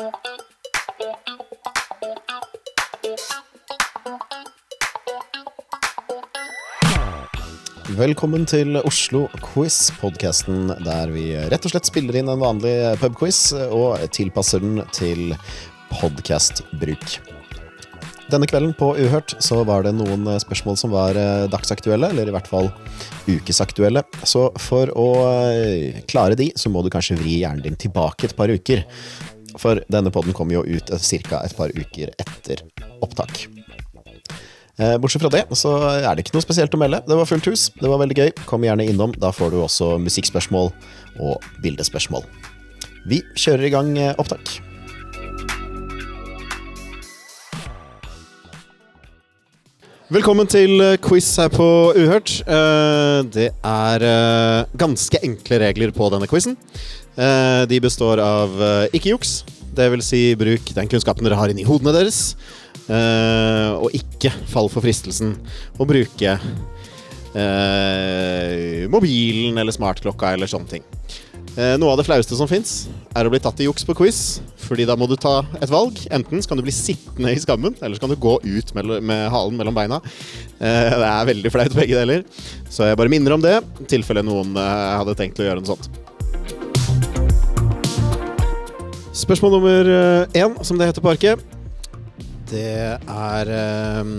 Velkommen til Oslo Quiz, podkasten der vi rett og slett spiller inn en vanlig pubquiz og tilpasser den til podkastbruk. Denne kvelden på Uhørt så var det noen spørsmål som var eh, dagsaktuelle, eller i hvert fall ukesaktuelle. Så for å eh, klare de, så må du kanskje vri hjernen din tilbake et par uker. For denne podden kommer jo ut ca. et par uker etter opptak. Eh, Bortsett fra det, så er det ikke noe spesielt å melde. Det var fullt hus, det var veldig gøy. Kom gjerne innom, da får du også musikkspørsmål og bildespørsmål. Vi kjører i gang eh, opptak. Velkommen til eh, quiz her på Uhørt. Det er ganske enkle regler på denne quizen. Eh, De består av eh, ikke juks, vil si bruk den kunnskapen dere har inni hodene deres. Eh, og ikke fall for fristelsen å bruke mobilen eller smartklokka eller sånne ting. Noe av det flaueste som fins, er å bli tatt i juks på quiz. Fordi da må du ta et valg. Enten kan du bli sittende i skammen, eller så kan du gå ut med, med halen mellom beina. Det er veldig flaut begge deler. Så jeg bare minner om det, i tilfelle noen hadde tenkt å gjøre noe sånt. Spørsmål nummer eh, én, som det heter på arket, det er eh,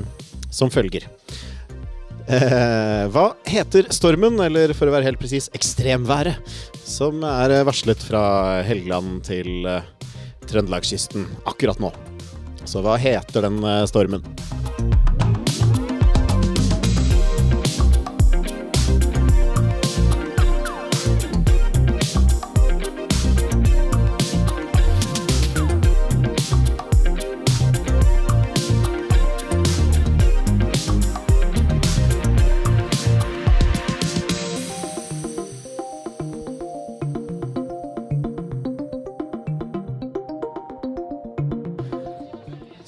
som følger. Eh, hva heter stormen, eller for å være helt presis, ekstremværet, som er eh, varslet fra Helgeland til eh, Trøndelagskysten akkurat nå? Så hva heter den eh, stormen?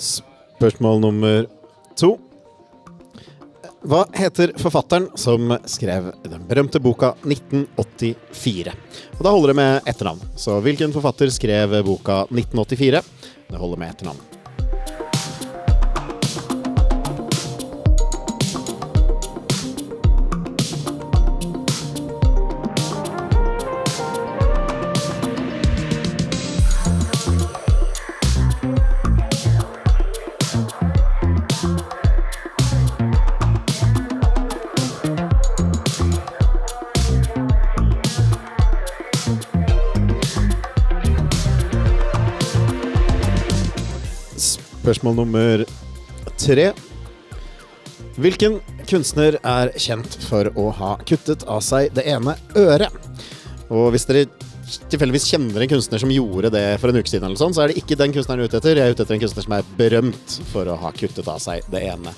Spørsmål nummer to. Hva heter forfatteren som skrev den berømte boka 1984? Og Da holder det med etternavn. Så hvilken forfatter skrev boka 1984? Det holder med etternavn. Spørsmål nummer tre. Hvilken kunstner er kjent for å ha kuttet av seg det ene øret? Og hvis dere tilfeldigvis kjenner en kunstner som gjorde det for en uke siden, eller sånn, så er det ikke den kunstneren jeg er ute etter. Jeg er ute etter en kunstner som er berømt for å ha kuttet av seg det ene.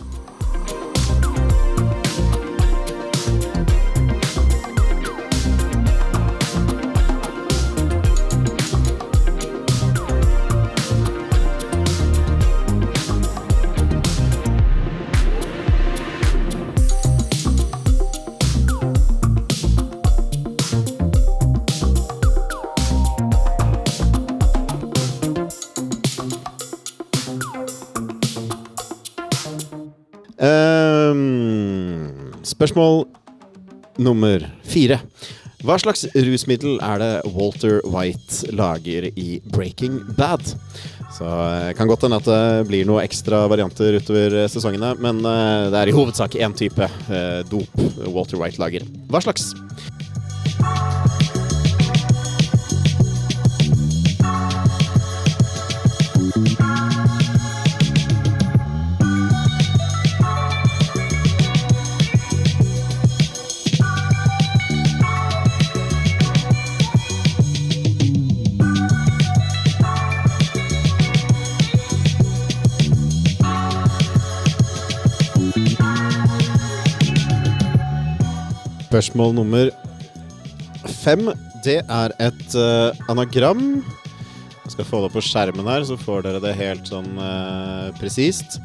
Spørsmål nummer fire. Hva slags rusmiddel er det Walter White lager i Breaking Bad? Så eh, kan godt hende at det blir noen ekstra varianter utover eh, sesongene, men eh, det er i hovedsak én type dop Walter White lager. Hva slags? Spørsmål nummer fem. Det er et uh, anagram. Jeg skal få det opp på skjermen her, så får dere det helt sånn uh, presist.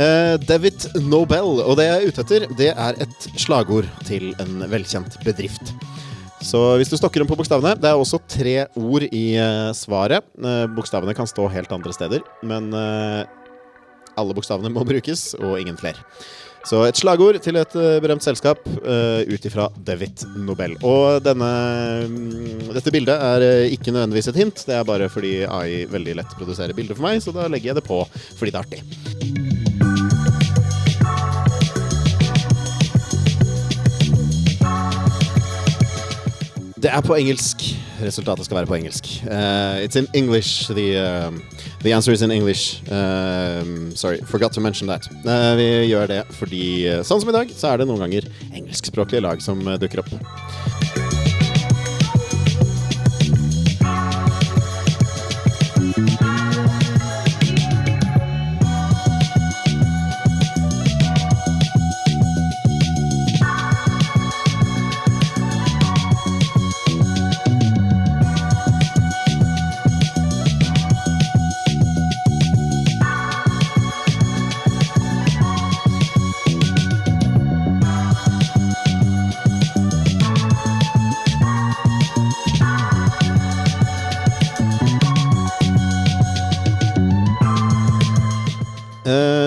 Uh, David Nobel. Og det jeg er ute etter, det er et slagord til en velkjent bedrift. Så hvis du stokker om på bokstavene Det er også tre ord i svaret. Bokstavene kan stå helt andre steder, men alle bokstavene må brukes, og ingen flere. Så et slagord til et berømt selskap uh, ut ifra David Nobel. Og denne, um, dette bildet er ikke nødvendigvis et hint, det er bare fordi AI veldig lett produserer bilder for meg, så da legger jeg det på fordi det er artig. Det er på engelsk. Resultatet skal være på engelsk. Uh, it's in English. The, uh, the answer is in English. Uh, sorry, forgot to mention that. vi gjør det fordi, sånn som i dag, så er det noen ganger engelskspråklige lag som dukker opp.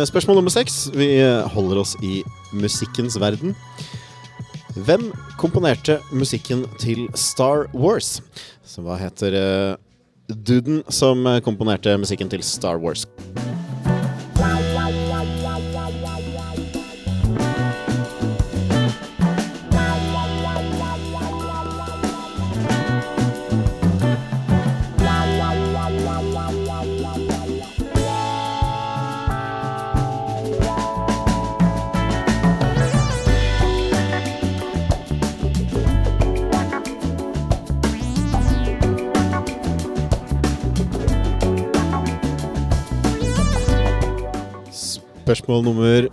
Spørsmål nummer seks. Vi holder oss i musikkens verden. Hvem komponerte musikken til Star Wars? Så hva heter uh, duden som komponerte musikken til Star Wars? Spørsmål nummer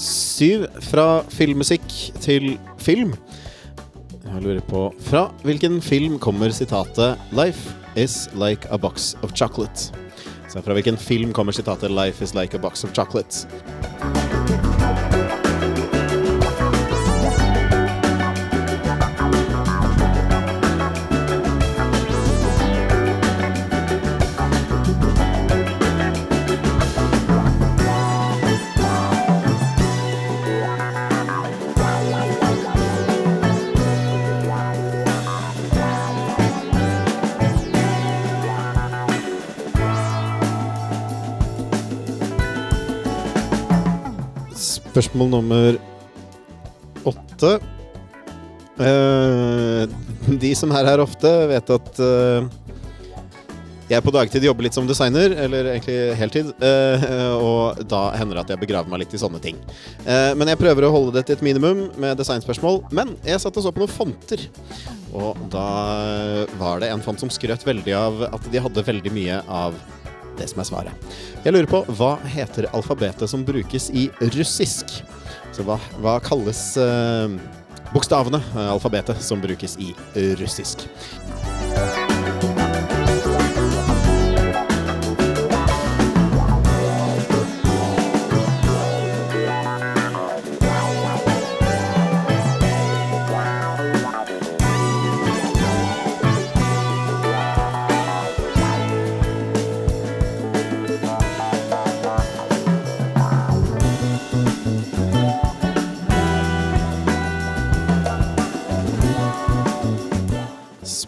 syv. Fra filmmusikk til film. Jeg lurer på Fra hvilken film kommer sitatet 'Life is like a box of chocolate'? Så fra hvilken film kommer sitatet 'Life is like a box of chocolate'? Spørsmål nummer åtte. Uh, de som er her ofte, vet at uh, jeg på dagtid jobber litt som designer, eller egentlig heltid. Uh, og da hender det at jeg begraver meg litt i sånne ting. men jeg prøver å holde det til et minimum med designspørsmål. Men jeg satt og så på noen fonter. Og da var det en font som skrøt veldig av at de hadde veldig mye av det som er svaret. Jeg lurer på hva heter alfabetet som brukes i russisk? Så hva, hva kalles uh, bokstavene, eh, alfabetet, som brukes i russisk?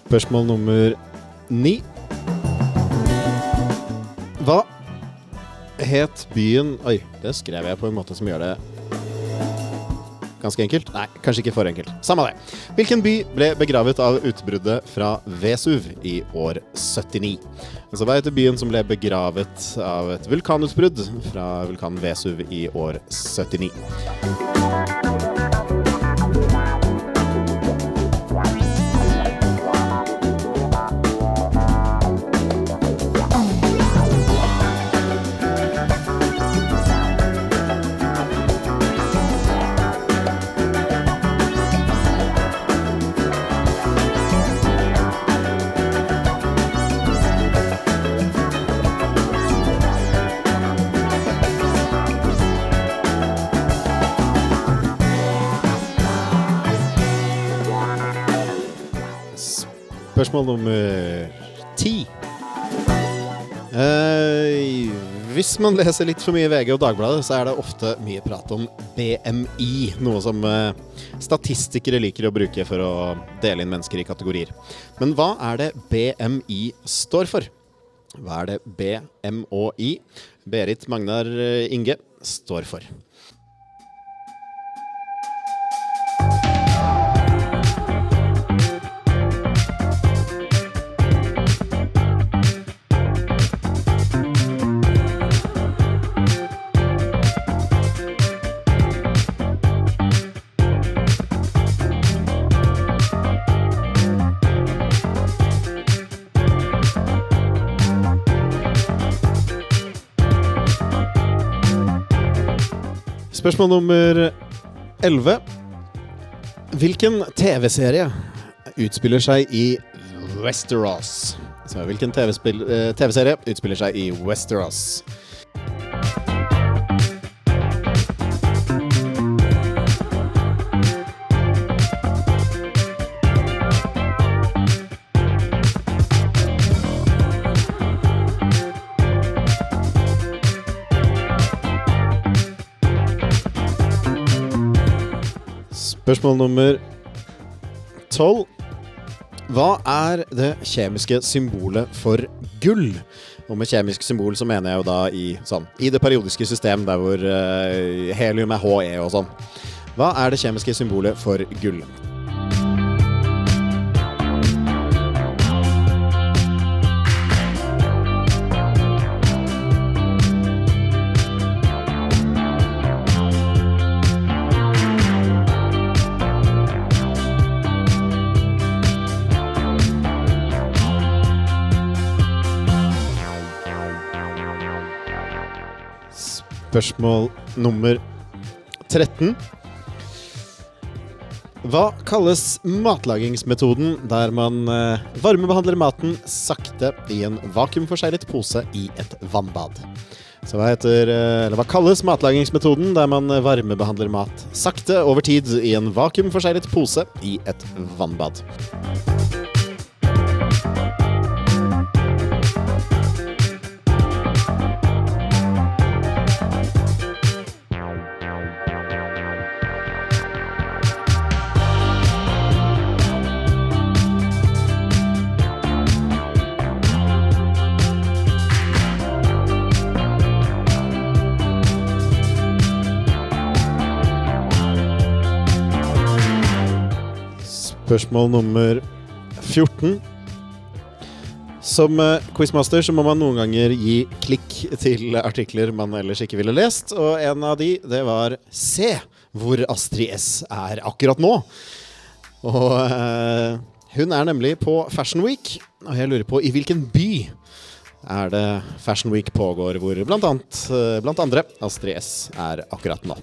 Spørsmål nummer ni. Hva het byen Oi, det skrev jeg på en måte som gjør det ganske enkelt. Nei, kanskje ikke for enkelt. Samme det. Hvilken by ble begravet av utbruddet fra Vesuv i år 79? Altså, hva heter byen som ble begravet av et vulkanutbrudd fra vulkanen Vesuv i år 79? Spørsmål nummer ti. Eh, hvis man leser litt for mye VG og Dagbladet, så er det ofte mye prat om BMI. Noe som eh, statistikere liker å bruke for å dele inn mennesker i kategorier. Men hva er det BMI står for? Hva er det BMOI, Berit Magnar eh, Inge, står for? Spørsmål nummer 11. Hvilken TV-serie utspiller seg i Westeros? Så hvilken TV-serie TV utspiller seg i Westeros? Spørsmål nummer tolv. Hva er det kjemiske symbolet for gull? Og med kjemisk symbol så mener jeg jo da i, sånn, i det periodiske system, der hvor uh, helium er HE og sånn. Hva er det kjemiske symbolet for gull? Spørsmål nummer 13. Hva kalles matlagingsmetoden der man eh, varmebehandler maten sakte i en vakuumforseglet pose i et vannbad? Så hva, heter, eh, hva kalles matlagingsmetoden der man varmebehandler mat sakte over tid i en vakuumforseglet pose i et vannbad? Spørsmål nummer 14. Som uh, quizmaster så må man noen ganger gi klikk til artikler man ellers ikke ville lest, og en av de, det var Se hvor Astrid S er akkurat nå. Og uh, hun er nemlig på Fashion Week, og jeg lurer på i hvilken by er det Fashion Week pågår, hvor blant, annet, uh, blant andre Astrid S er akkurat nå.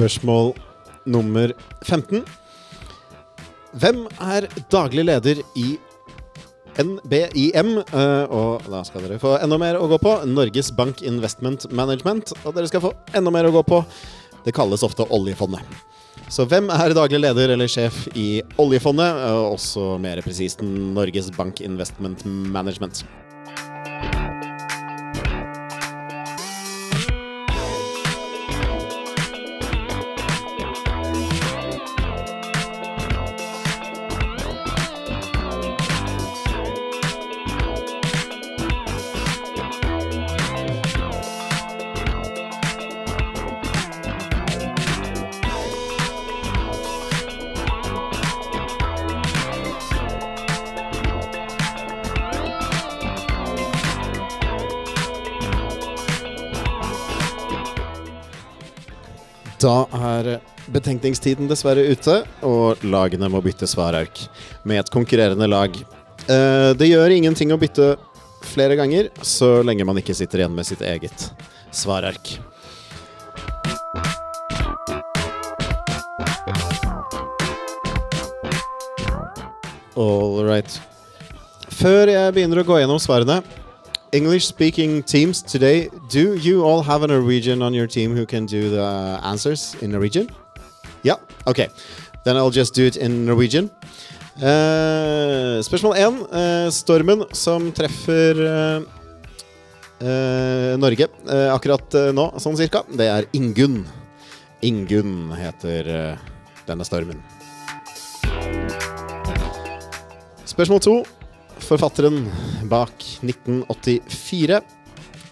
Spørsmål nummer 15. Hvem er daglig leder i NBIM? Uh, og da skal dere få enda mer å gå på. Norges Bank Investment Management. Og dere skal få enda mer å gå på. Det kalles ofte oljefondet. Så hvem er daglig leder eller sjef i oljefondet? Og også mer presist Norges Bank Investment Management. Da er betenkningstiden dessverre ute, og lagene må bytte svarark med et konkurrerende lag. Eh, Det gjør ingenting å bytte flere ganger, så lenge man ikke sitter igjen med sitt eget svarark. All right. Før jeg begynner å gå gjennom svarene English speaking teams today, do you all have a Norwegian on your team who can do the answers in Norwegian? Yeah? Okay. Then I'll just do it in Norwegian. Uh, spørsmål én. Uh, stormen som treffer uh, eh, Norge eh, akkurat eh, nå, sånn cirka, det er Ingunn. Ingunn heter denne stormen. Spørsmål to. Forfatteren bak 1984,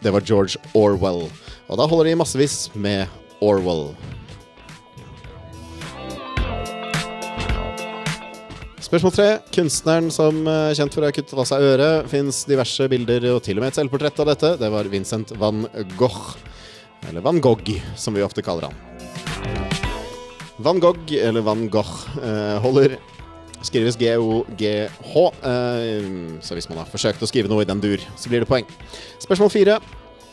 det var George Orwell. Og da holder de massevis med Orwell. Spørsmål tre. Kunstneren som er kjent for å ha kuttet av seg øret. Fins diverse bilder og til og med et selvportrett av dette. Det var Vincent van Gogh. Eller Van Gogh, som vi ofte kaller han. Van Gogh, eller Van Gogh, eh, holder Skrives G-O-G-H. Eh, så hvis man har forsøkt å skrive noe i den dur, så blir det poeng. Spørsmål fire.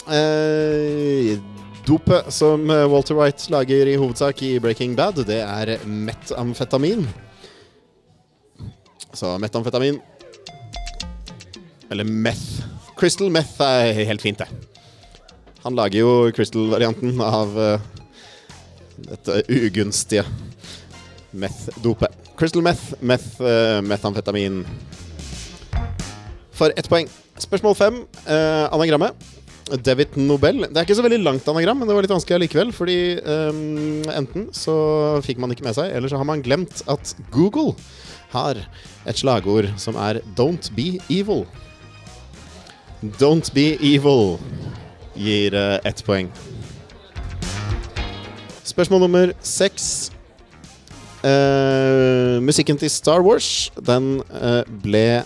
Eh, dopet som Walter White lager i hovedsak i Breaking Bad, det er metamfetamin. Så metamfetamin Eller meth. Crystal meth er helt fint, det. Han lager jo crystal-varianten av eh, dette ugunstige meth-dopet. Crystal meth, meth, uh, metamfetamin. For ett poeng. Spørsmål fem. Uh, anagrammet. David Nobel. Det er ikke så veldig langt anagram, men det var litt vanskelig allikevel. Fordi um, enten så fikk man ikke med seg, eller så har man glemt at Google har et slagord som er 'Don't be evil'. Don't be evil gir uh, ett poeng. Spørsmål nummer seks. Eh, musikken til Star Wars Den uh, ble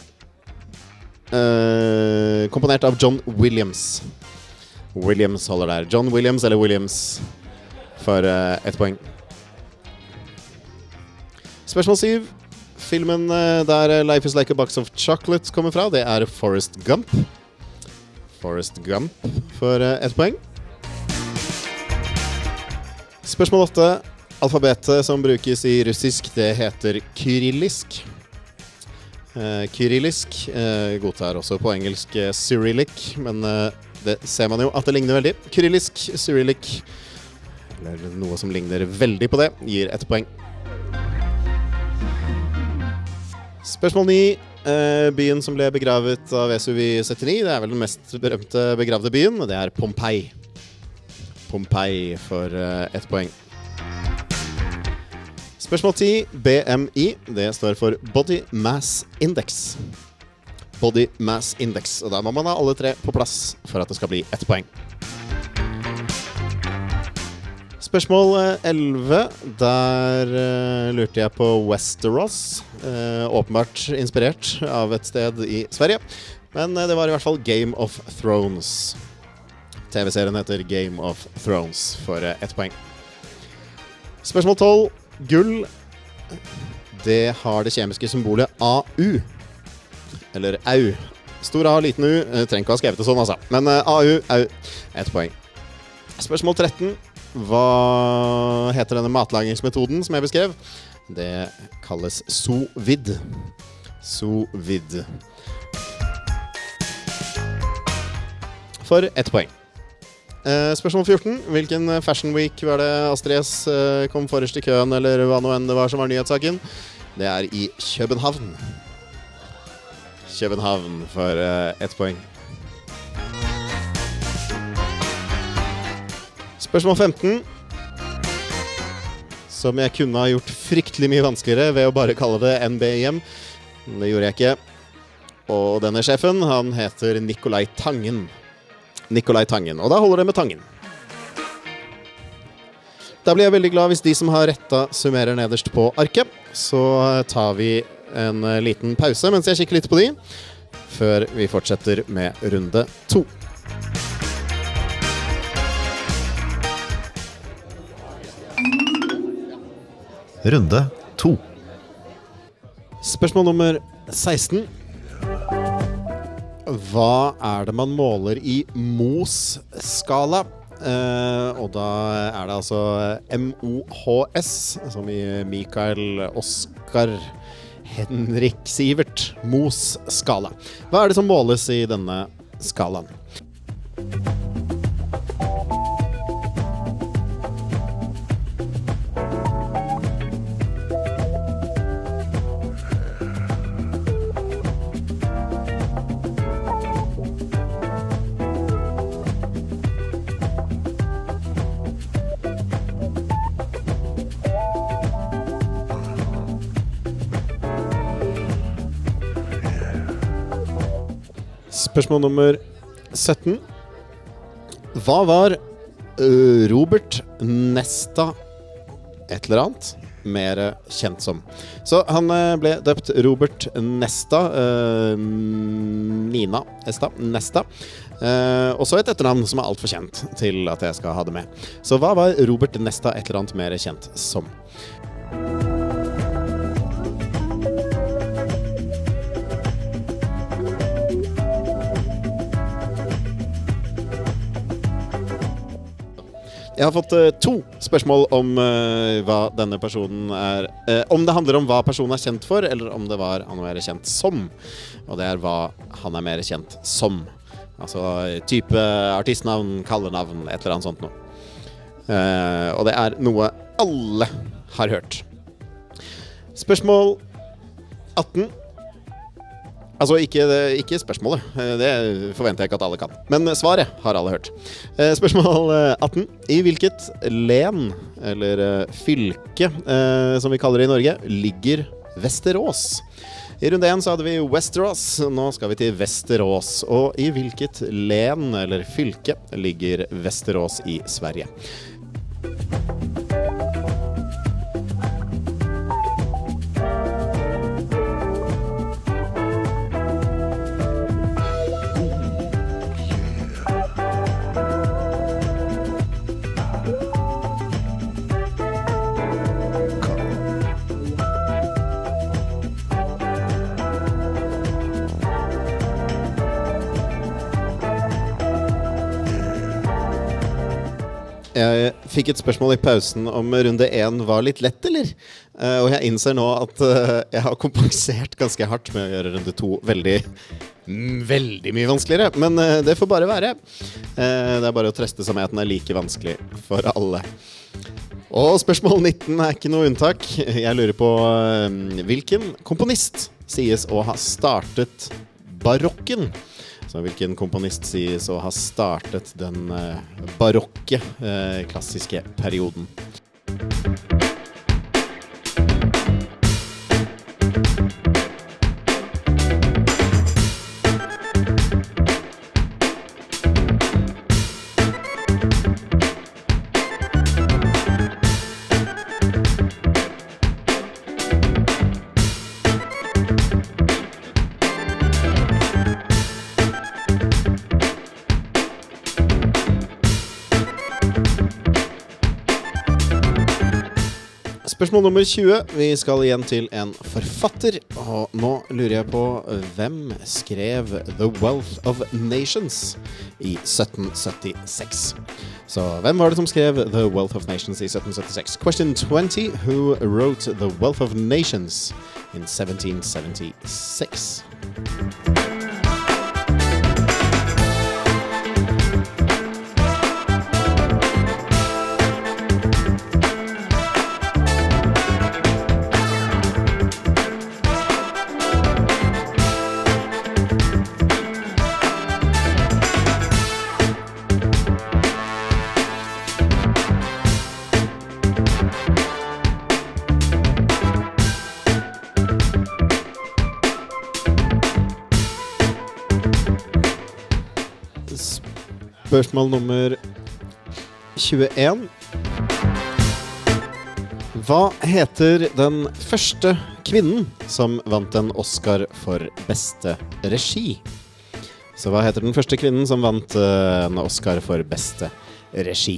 uh, komponert av John Williams. Williams holder der. John Williams eller Williams for ett poeng. Spørsmål syv. Filmen der Life Is Like a Box of Chocolate kommer fra, det er Forest Gump. Forest Gump for ett poeng. Spørsmål åtte. Alfabetet som brukes i russisk, det heter kyrillisk. Eh, kyrillisk eh, godtar også på engelsk eh, cyrillic, men eh, det ser man jo at det ligner veldig. Kyrillisk, cyrillic, eller noe som ligner veldig på det, gir ett poeng. Spørsmål ni. Eh, byen som ble begravet av Vesuv i 79, det er vel den mest berømte begravde byen, og det er Pompeii. Pompeii for eh, ett poeng. Spørsmål 10. BMI. Det står for Body Mass Index. Body Mass Index. Og der må man ha alle tre på plass for at det skal bli ett poeng. Spørsmål eh, 11. Der uh, lurte jeg på Westeros. Uh, åpenbart inspirert av et sted i Sverige. Men uh, det var i hvert fall Game of Thrones. TV-serien heter Game of Thrones for eh, ett poeng. Spørsmål 12. Gull. Det har det kjemiske symbolet AU. Eller AU. Stor A, liten U. Eh, Trenger ikke å ha skrevet det sånn, altså. Men eh, AU, AU. Ett poeng. Spørsmål 13. Hva heter denne matlagingsmetoden som jeg beskrev? Det kalles sovid. Sovid. For ett poeng. Eh, spørsmål 14. Hvilken Fashion Week var det Astrid S eh, kom forrest i køen, eller hva nå enn det var som var nyhetssaken? Det er i København. København for eh, ett poeng. Spørsmål 15. Som jeg kunne ha gjort fryktelig mye vanskeligere ved å bare kalle det NBIM. Men det gjorde jeg ikke. Og denne sjefen, han heter Nicolai Tangen. Nicolai Tangen. Og da holder det med Tangen. Da blir jeg veldig glad hvis de som har retta, summerer nederst på arket. Så tar vi en eh, liten pause mens jeg kikker litt på de, før vi fortsetter med runde to. Runde to. Spørsmål nummer 16. Hva er det man måler i Mohs-skala? Uh, og da er det altså MOHS, som i Mikael Oskar Henrik Sivert Mos-skala. Hva er det som måles i denne skalaen? Spørsmål nummer 17. Hva var Robert Nesta et eller annet mer kjent som? Så han ble døpt Robert Nesta. ø, Nina Esta. Nesta. Uh, også et etternavn som er altfor kjent til at jeg skal ha det med. Så hva var Robert Nesta et eller annet mer kjent som? Jeg har fått uh, to spørsmål om uh, hva denne personen er uh, Om det handler om hva personen er kjent for, eller om det var han er mer kjent som. Og det er hva han er mer kjent som. Altså type artistnavn, kallenavn, et eller annet sånt noe. Og det er noe alle har hørt. Spørsmål 18. Altså, ikke, ikke spørsmålet. Eh, Det forventer jeg ikke at alle kan. Men svaret har alle hørt. Eh, Spørsmål eh, 18. I hvilket len, eller eh, fylke, eh, som vi kaller det i Norge, ligger Vesterås? I runde én hadde vi Westerås, nå skal vi til Vesterås. Og i hvilket len, eller fylke, ligger Vesterås i Sverige? Fikk et spørsmål i pausen om runde én var litt lett, eller? Uh, og jeg innser nå at uh, jeg har kompensert ganske hardt med å gjøre runde to veldig mm, Veldig mye vanskeligere. Men eh, det får bare være. Det er bare å trøste seg med at den er like vanskelig for alle. Og spørsmål 19 er ikke noe unntak. Jeg lurer på hvilken komponist sies å ha startet barokken? Så hvilken komponist sies å ha startet den eh, barokke, eh, klassiske perioden? Spørsmål nummer 20. Vi skal igjen til en forfatter. Og nå lurer jeg på hvem skrev 'The Wealth of Nations' i 1776? Så hvem var det som skrev 'The Wealth of Nations' i 1776? Question 20. Who wrote 'The Wealth of Nations' in 1776? Spørsmål nummer 21. Hva heter den første kvinnen som vant en Oscar for beste regi? Så hva heter den første kvinnen som vant eh, en Oscar for beste regi?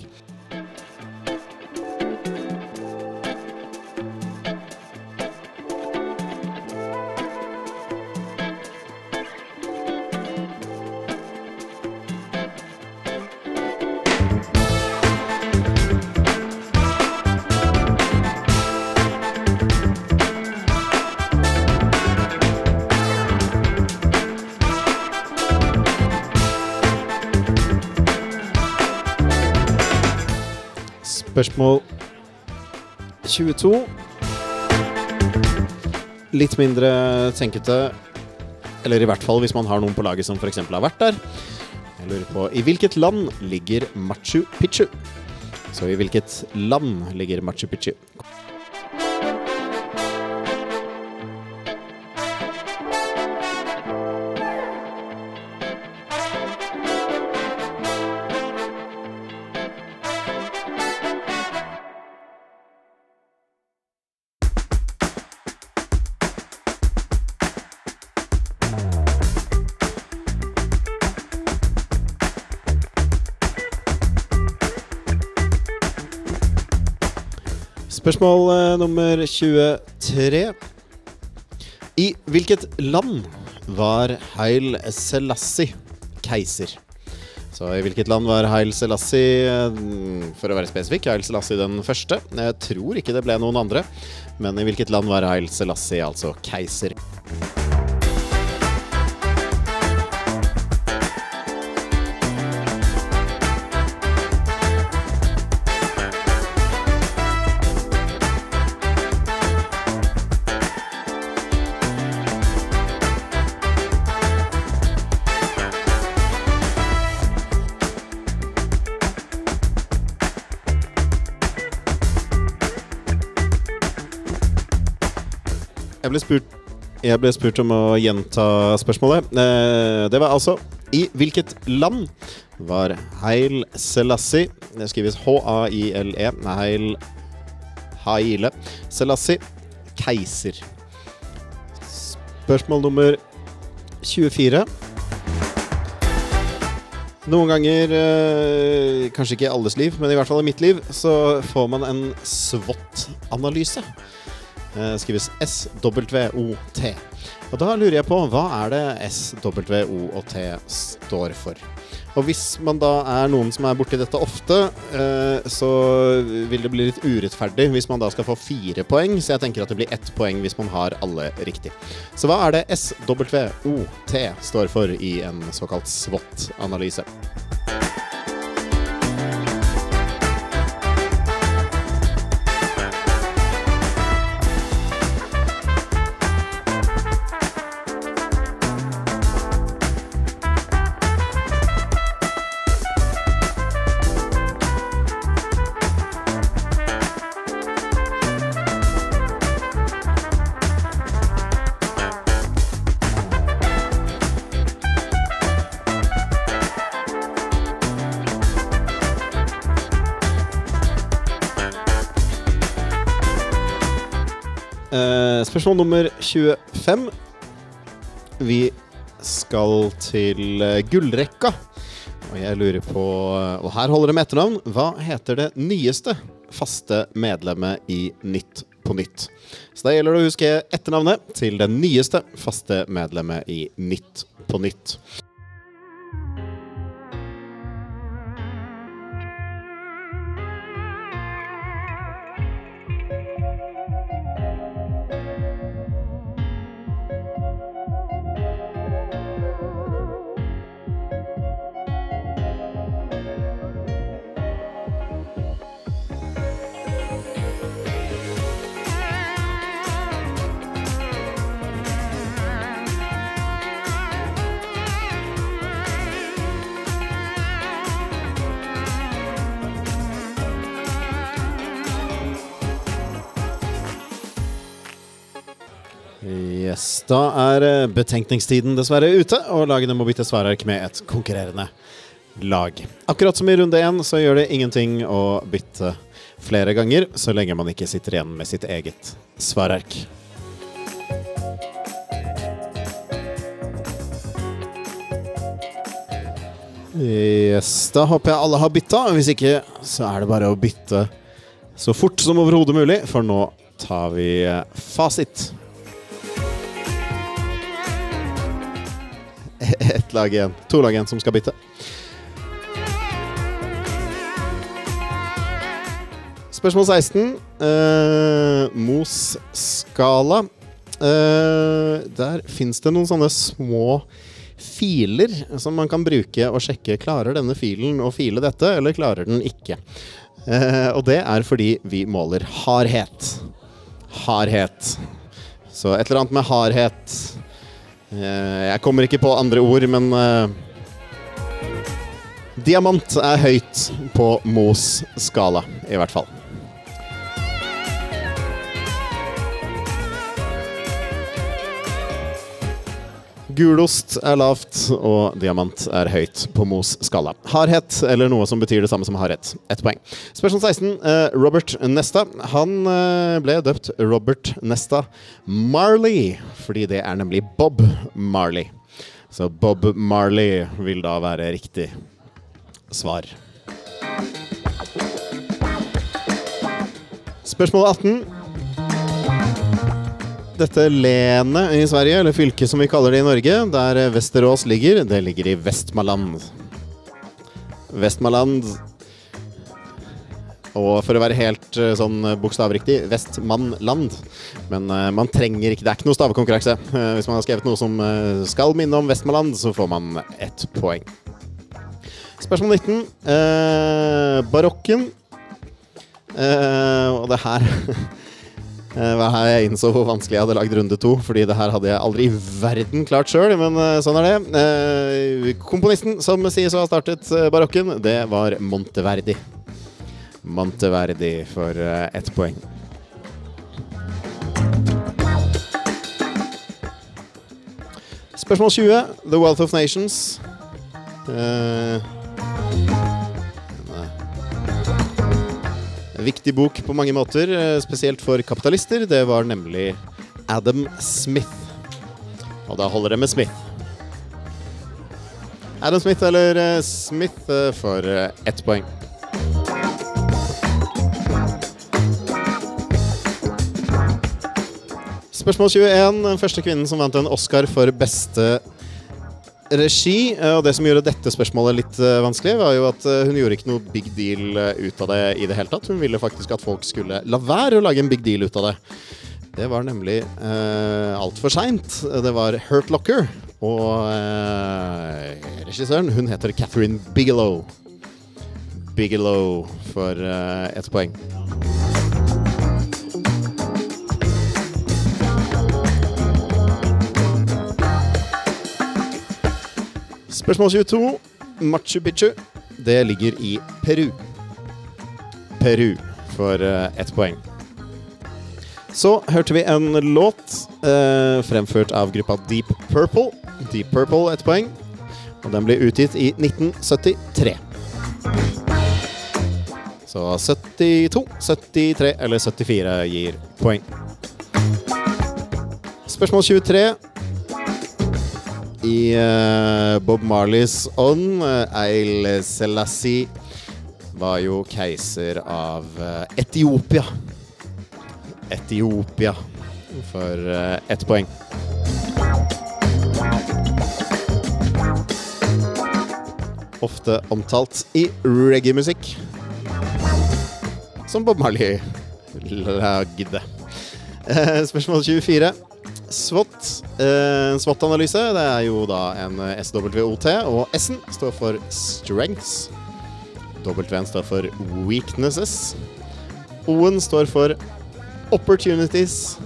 Spørsmål 22. Litt mindre tenkete, eller i hvert fall hvis man har noen på laget som f.eks. har vært der. Jeg lurer på I hvilket land ligger Machu Picchu? Så i hvilket land ligger Machu Picchu? Spørsmål eh, nummer 23. I hvilket land var Heil Selassie keiser? Så i hvilket land var Heil Selassie, eh, for å være spesifikk, Heil Selassie den første? Jeg tror ikke det ble noen andre, men i hvilket land var Heil Selassie altså keiser? Jeg ble spurt, jeg ble spurt om å gjenta spørsmålet. Eh, det var altså I hvilket land var Heil Selassie Det skrives H-a-i-l-e. Heil Haile Selassie keiser. Spørsmål nummer 24. Noen ganger, eh, kanskje ikke i alles liv, men i hvert fall i mitt liv, så får man en SWOT-analyse. Eh, skrives SWOT. Og da lurer jeg på, hva er det SWOT står for? Og hvis man da er noen som er borti dette ofte, eh, så vil det bli litt urettferdig hvis man da skal få fire poeng, så jeg tenker at det blir ett poeng hvis man har alle riktig. Så hva er det SWOT står for i en såkalt SWOT-analyse? Eh, spørsmål nummer 25. Vi skal til eh, gullrekka. Og jeg lurer på Og her holder det med etternavn. Hva heter det nyeste faste medlemmet i Nytt på nytt? Så da gjelder det å huske etternavnet til det nyeste faste medlemmet i Nytt på nytt. Yes, Da er eh, betenkningstiden dessverre ute, og lagene må bytte svarark med et konkurrerende lag. Akkurat som i runde én så gjør det ingenting å bytte flere ganger, så lenge man ikke sitter igjen med sitt eget svarark. Yes, Da håper jeg alle har bytta. Hvis ikke, så er det bare å bytte så fort som overhodet mulig, for nå tar vi eh, fasit. Ett lag igjen. To lag igjen som skal bytte. Spørsmål 16. Uh, Mos-skala. Uh, der fins det noen sånne små filer som man kan bruke og sjekke. Klarer denne filen å file dette, eller klarer den ikke? Uh, og det er fordi vi måler hardhet. Hardhet. Så et eller annet med hardhet eh, Jeg kommer ikke på andre ord, men eh, Diamant er høyt på Moes skala, i hvert fall. Gulost er lavt, og diamant er høyt på Moes skala. Hardhet, eller noe som betyr det samme som hardhet. Ett poeng. Spørsmål 16. eh, Robert Nesta. Han eh, ble døpt Robert Nesta Marley, fordi det er nemlig Bob Marley. Så Bob Marley vil da være riktig svar. Spørsmål 18. Dette lenet i Sverige, eller fylket som vi kaller det i Norge, der Vesterås ligger, det ligger i Vestmaland. Vestmaland Og for å være helt eh, sånn bokstavriktig Vestmannland. Men uh, man trenger ikke Det er ikke noe stavekonkurranse. Uh, hvis man har skrevet noe som uh, skal minne om Vestmaland, så får man ett poeng. Spørsmål 19. Eh, barokken. Eh, og det her eh, var her jeg innså hvor vanskelig jeg hadde lagd runde to. Fordi det her hadde jeg aldri i verden klart sjøl, men eh, sånn er det. Eh, komponisten som sies å ha startet eh, barokken, det var Monteverdi. Monteverdi for eh, ett poeng. Spørsmål 20. The Wealth of Nations. Eh, viktig bok på mange måter, eh, spesielt for kapitalister. Det var nemlig Adam Smith. Og da holder det med Smith. Adam Smith eller eh, Smith eh, for ett poeng. Spørsmål 21. Den første kvinnen som vant en Oscar for beste regi. eh, Og det som gjorde dette spørsmålet litt eh, vanskelig, var jo at eh, hun gjorde ikke noe big deal ut av det i det hele tatt. Hun ville faktisk at folk skulle la være å lage en big deal ut av det. Det var nemlig uh, altfor seint. Det var Hurt Locker. Og uh, regissøren, hun heter Catherine Bigelow. Bigelow for uh, ett poeng. Spørsmål 22. Machu Picchu. Det ligger i Peru. Peru for eh, ett poeng. Så hørte vi en låt eh, fremført av gruppa Deep Purple. Deep Purple ett poeng. Og den ble utgitt i 1973. Så 72, 73 eller 74 gir poeng. Spørsmål 23 i eh, Bob Marleys ånd. Eil Selassie var jo keiser av eh, Etiopia. Etiopia for uh, ett poeng. Ofte omtalt i reggae-musikk. Som Bob Marley lagde. Eh, spørsmål 24. SWOT. En SWOT-analyse det er jo da en eh, SWOT, og S-en står for strengths. W-en står for weaknesses. O-en står for opportunities,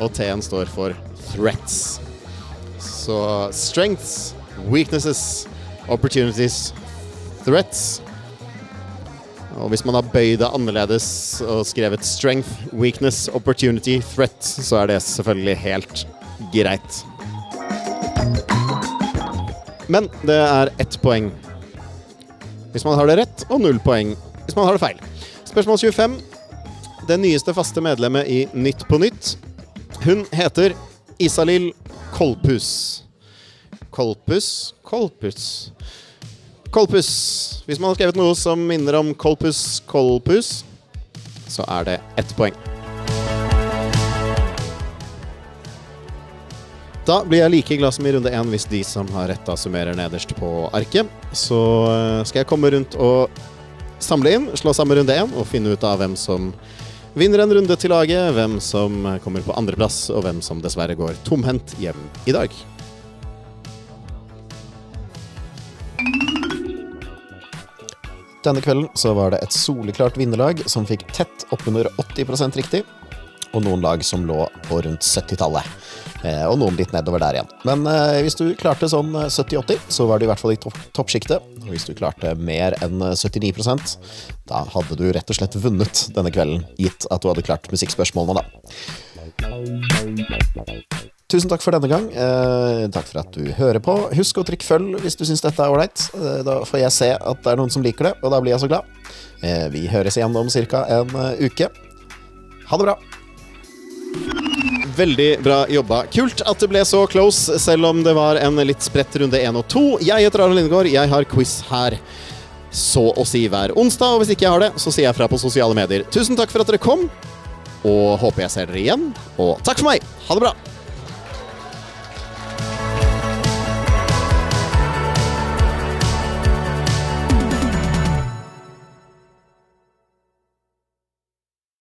og T-en står for threats. Så strengths, weaknesses, opportunities, threats. Og hvis man har bøyd det annerledes og skrevet strength, weakness, opportunity, threat, så er det selvfølgelig helt greit. Men det er ett poeng hvis man har det rett, og null poeng hvis man har det feil. Spørsmål 25. Det nyeste faste medlemmet i Nytt på nytt. Hun heter Isalill Kolpus. Kolpus Kolpus Kolpus. Hvis man har skrevet noe som minner om Kolpus Kolpus, så er det ett poeng. Da blir jeg like glad som i runde én hvis de som har retta, summerer nederst på arket. Så eh, skal jeg komme rundt og samle inn, slå sammen runde én og finne ut av hvem som vinner en runde til laget, hvem som kommer på andreplass, og hvem som dessverre går tomhendt hjem i dag. Denne kvelden så var det et soleklart vinnerlag som fikk tett oppunder 80% riktig, og noen lag som lå på rundt 70-tallet. Eh, og noen litt nedover der igjen. Men eh, hvis du klarte sånn 70-80, så var du i hvert fall i topp toppsjiktet. Og hvis du klarte mer enn 79% da hadde du rett og slett vunnet denne kvelden, gitt at du hadde klart musikkspørsmålene, da. Tusen takk for denne gang. Eh, takk for at du hører på. Husk å trykke følg hvis du syns dette er ålreit. Eh, da får jeg se at det er noen som liker det, og da blir jeg så glad. Eh, vi høres igjen om ca. en eh, uke. Ha det bra. Veldig bra jobba. Kult at det ble så close, selv om det var en litt spredt runde én og to. Jeg heter Arne Lindegård, jeg har quiz her så å si hver onsdag. Og hvis ikke jeg har det, så sier jeg fra på sosiale medier. Tusen takk for at dere kom, og håper jeg ser dere igjen. Og takk for meg! Ha det bra!